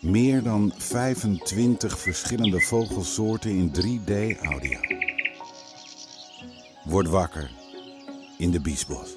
Meer dan 25 verschillende vogelsoorten in 3D audio. Word wakker in de Biesbos.